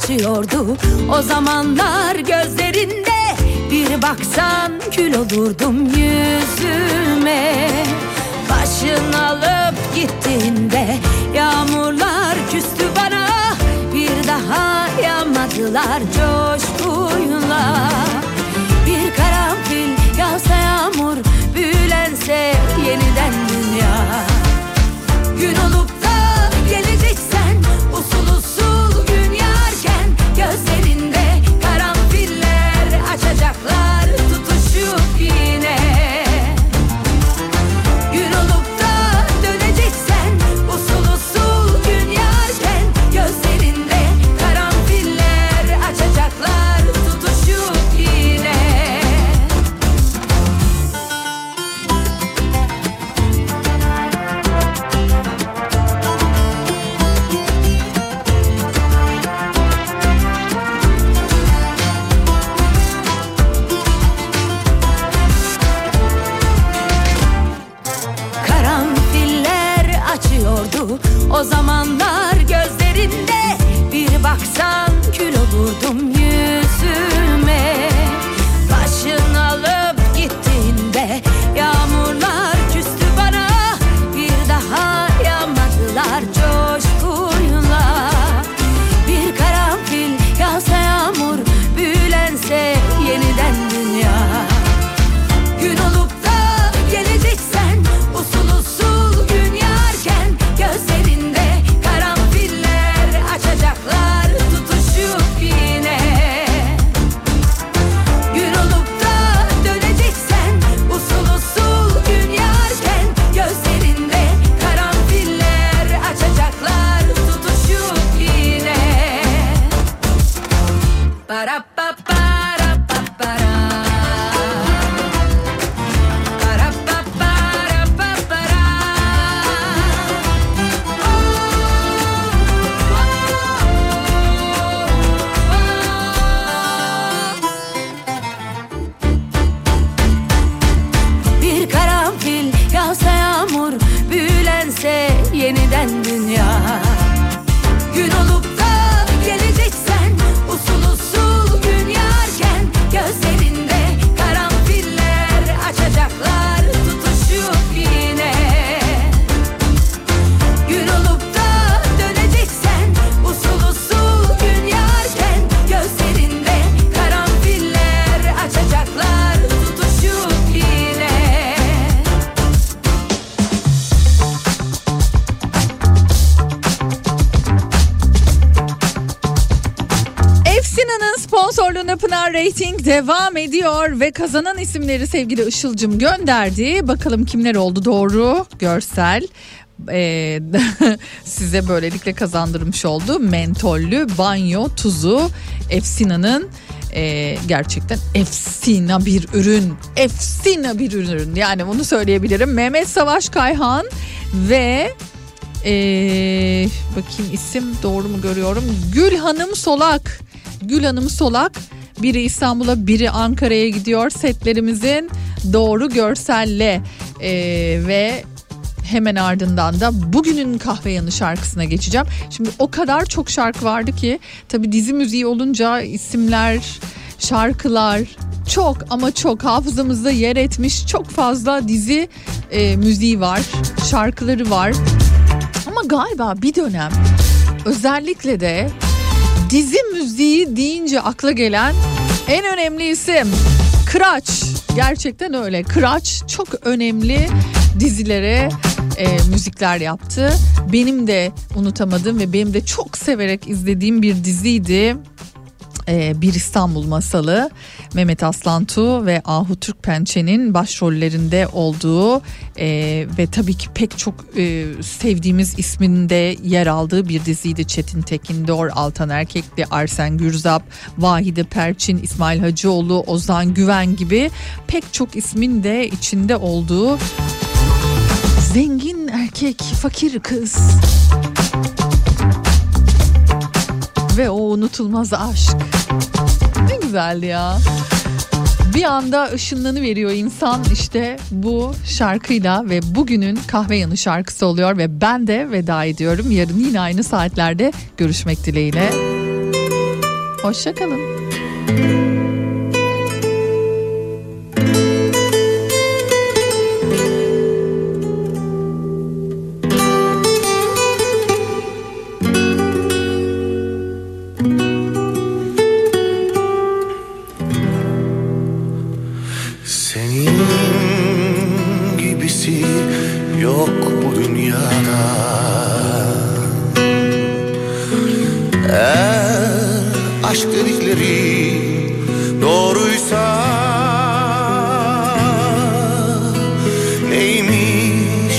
Speaker 5: Açıyordu o zamanlar gözlerinde Bir baksan kül olurdum yüzüme. Başın alıp gittiğinde yağmurlar küstü bana. Bir daha yağmadılar coşkuyla. Bir karanfil Yağsa yağmur büyülense yeniden dünya
Speaker 1: Rating devam ediyor ve kazanan isimleri sevgili Işıl'cım gönderdi. Bakalım kimler oldu doğru görsel. Ee, [laughs] size böylelikle kazandırmış oldu. Mentollü banyo tuzu Efsina'nın e, gerçekten efsina bir ürün. Efsina bir ürün yani bunu söyleyebilirim. Mehmet Savaş Kayhan ve ee, bakayım isim doğru mu görüyorum? Gül Hanım Solak. Gül Hanım Solak. Biri İstanbul'a biri Ankara'ya gidiyor. Setlerimizin doğru görselle Ee, ve hemen ardından da bugünün kahve yanı şarkısına geçeceğim. Şimdi o kadar çok şarkı vardı ki tabi dizi müziği olunca isimler, şarkılar çok ama çok hafızamızda yer etmiş çok fazla dizi e, müziği var, şarkıları var. Ama galiba bir dönem özellikle de dizi müziği deyince akla gelen en önemli isim Kıraç. Gerçekten öyle. Kıraç çok önemli dizilere e, müzikler yaptı. Benim de unutamadığım ve benim de çok severek izlediğim bir diziydi. E, bir İstanbul Masalı Mehmet Aslantu ve Ahu Türkpençe'nin başrollerinde olduğu e, ve tabii ki pek çok e, sevdiğimiz isminde yer aldığı bir diziydi. Çetin Tekindor, Altan Erkekli, Arsen Gürzap, Vahide Perçin, İsmail Hacıoğlu, Ozan Güven gibi pek çok ismin de içinde olduğu zengin erkek, fakir kız ve o unutulmaz aşk. Ne güzeldi ya. Bir anda ışınlanı veriyor insan işte bu şarkıyla ve bugünün kahve yanı şarkısı oluyor ve ben de veda ediyorum. Yarın yine aynı saatlerde görüşmek dileğiyle. Hoşçakalın.
Speaker 12: Seni söylediğin doğruysa Neymiş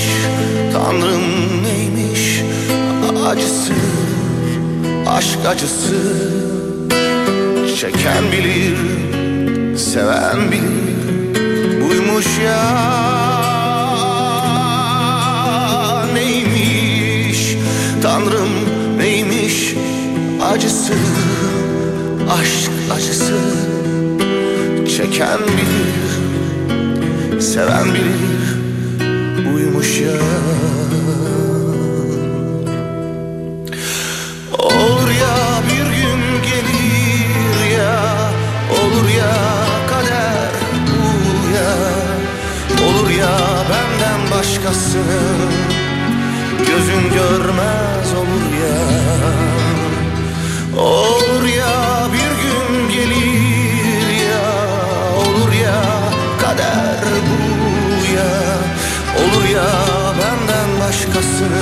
Speaker 12: Tanrım neymiş? Acısı Aşk acısı. Çeken bilir Seven bilir. Buymuş ya. Tanrım acısı Aşk acısı Çeken bilir Seven bilir Buymuş ya. Olur ya bir gün gelir ya Olur ya kader bu ya. Olur ya benden başkasını Gözün görmez Olur ya bir gün gelir ya. Olur ya kader bu ya. Olur ya benden başkasını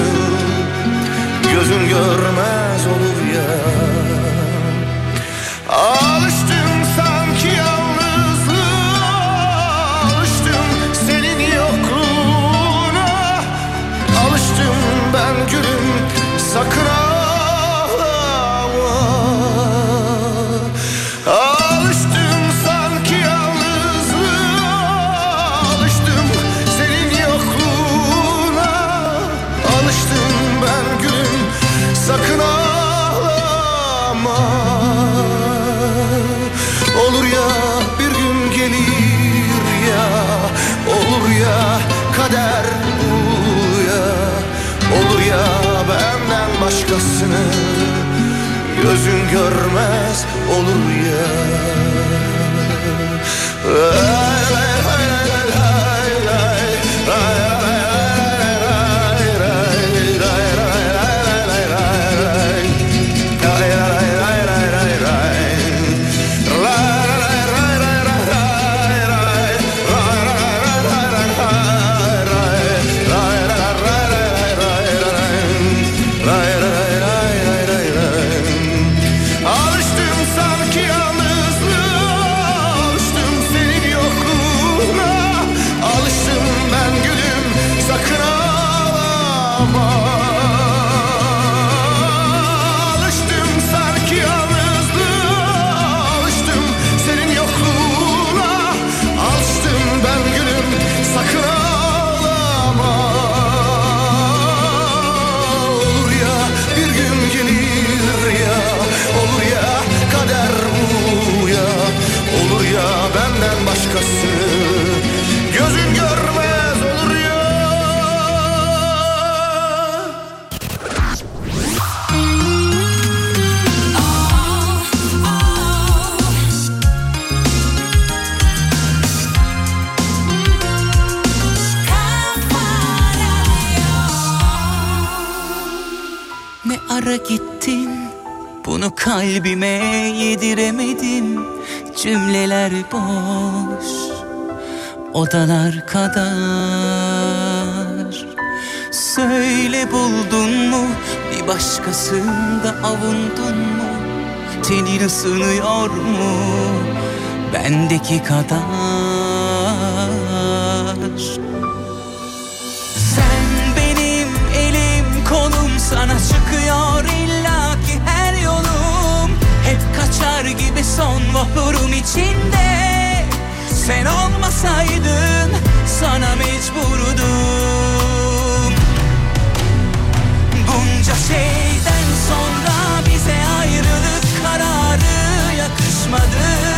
Speaker 12: Gözün görmez olur ya Gözün görmez olur ya
Speaker 9: kalbime yediremedim. Cümleler boş. Odalar kadar. Söyle buldun mu? Bir başkasında avundun mu? Tenin ısınıyor mu? Bendeki kadar gibi son vapurum içinde. Sen olmasaydın sana mecburdum. Bunca şeyden sonra bize ayrılık kararı yakışmadı.